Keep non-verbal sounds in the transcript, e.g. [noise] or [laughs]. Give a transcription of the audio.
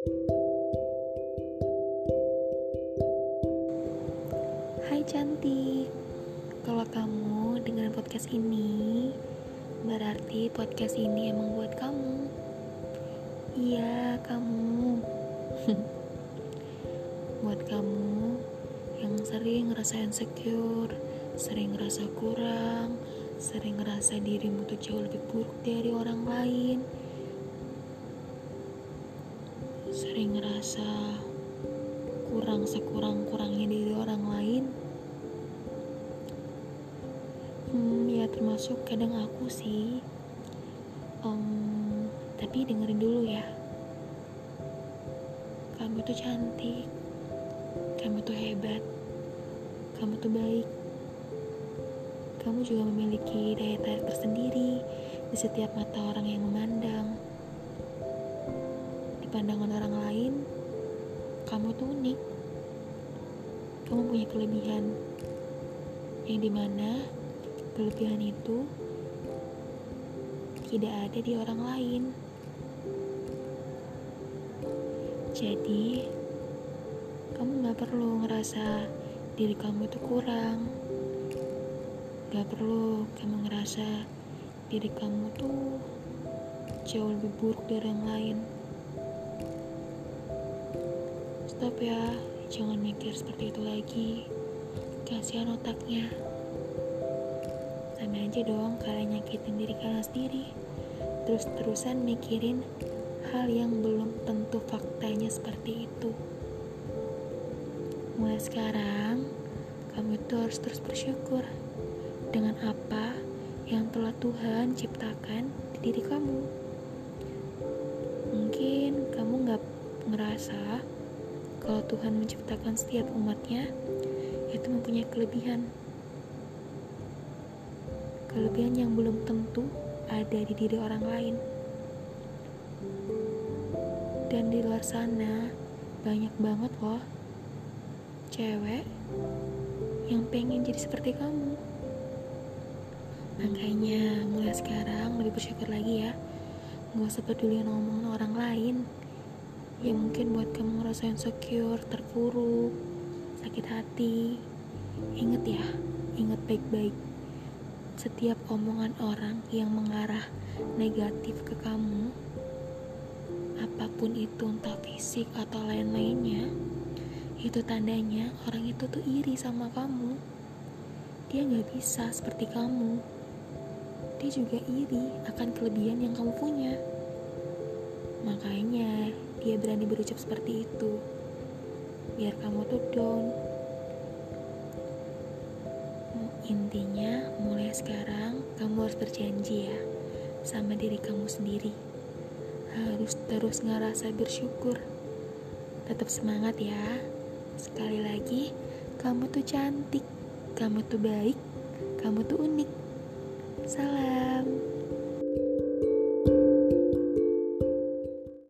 Hai cantik Kalau kamu dengan podcast ini Berarti podcast ini emang buat kamu. Iya kamu. [laughs] Buat kamu Yang sering ngerasa insecure Sering ngerasa kurang Sering ngerasa dirimu tuh jauh lebih buruk dari orang lain Sering ngerasa kurang sekurang-kurangnya dari orang lain? Hmm ya termasuk kadang aku sih. Um, tapi dengerin dulu ya. Kamu tuh cantik. Kamu tuh hebat. Kamu tuh baik. Kamu juga memiliki daya tarik tersendiri di setiap mata orang yang memandang pandangan orang lain kamu tuh unik. Kamu punya kelebihan yang di mana kelebihan itu tidak ada di orang lain. Jadi kamu gak perlu ngerasa diri kamu itu kurang. Gak perlu kamu ngerasa diri kamu tuh jauh lebih buruk dari yang lain Stop ya, jangan mikir seperti itu lagi. Kasihan otaknya. Sama aja dong kalian nyakitin diri kalian sendiri. Terus-terusan mikirin hal yang belum tentu faktanya seperti itu. Mulai sekarang, kamu itu harus terus bersyukur dengan apa yang telah Tuhan ciptakan di diri kamu. Mungkin kamu gak ngerasa kalau Tuhan menciptakan setiap umatnya itu mempunyai kelebihan. Kelebihan yang belum tentu ada di diri orang lain. Dan di luar sana banyak banget loh cewek yang pengen jadi seperti kamu. Makanya mulai sekarang lebih bersyukur lagi ya. Gak usah peduli ngomongin orang lain yang mungkin buat kamu ngerasa insecure, terpuruk, sakit hati. Ingat ya, ingat baik-baik. Setiap omongan orang yang mengarah negatif ke kamu, apa pun itu entah fisik atau lain-lainnya, itu tandanya orang itu tuh iri sama kamu. Dia gak bisa seperti kamu. Dia juga iri akan kelebihan yang kamu punya. Makanya dia berani berucap seperti itu. Biar kamu tuh down. Intinya, mulai sekarang kamu harus berjanji ya sama diri kamu sendiri. Harus terus ngerasa bersyukur. Tetap semangat ya. Sekali lagi, kamu tuh cantik, kamu tuh baik, kamu tuh unik. Salam.